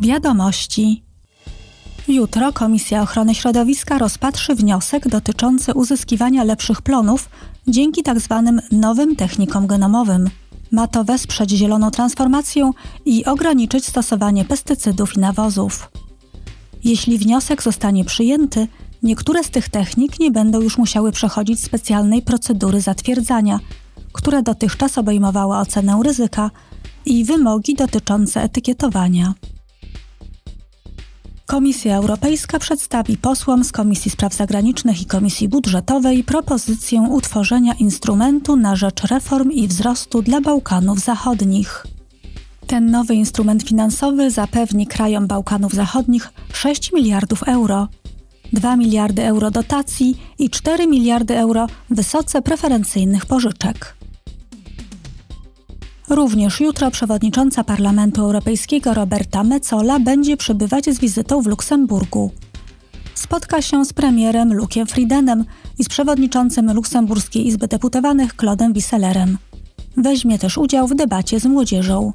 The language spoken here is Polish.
Wiadomości. Jutro Komisja Ochrony Środowiska rozpatrzy wniosek dotyczący uzyskiwania lepszych plonów dzięki tzw. nowym technikom genomowym. Ma to wesprzeć zieloną transformację i ograniczyć stosowanie pestycydów i nawozów. Jeśli wniosek zostanie przyjęty, niektóre z tych technik nie będą już musiały przechodzić specjalnej procedury zatwierdzania, które dotychczas obejmowały ocenę ryzyka i wymogi dotyczące etykietowania. Komisja Europejska przedstawi posłom z Komisji Spraw Zagranicznych i Komisji Budżetowej propozycję utworzenia instrumentu na rzecz reform i wzrostu dla Bałkanów Zachodnich. Ten nowy instrument finansowy zapewni krajom Bałkanów Zachodnich 6 miliardów euro, 2 miliardy euro dotacji i 4 miliardy euro wysoce preferencyjnych pożyczek. Również jutro przewodnicząca Parlamentu Europejskiego Roberta Mecola będzie przebywać z wizytą w Luksemburgu. Spotka się z premierem Lukiem Friedenem i z przewodniczącym Luksemburskiej Izby Deputowanych Claudem Wisselerem. Weźmie też udział w debacie z młodzieżą.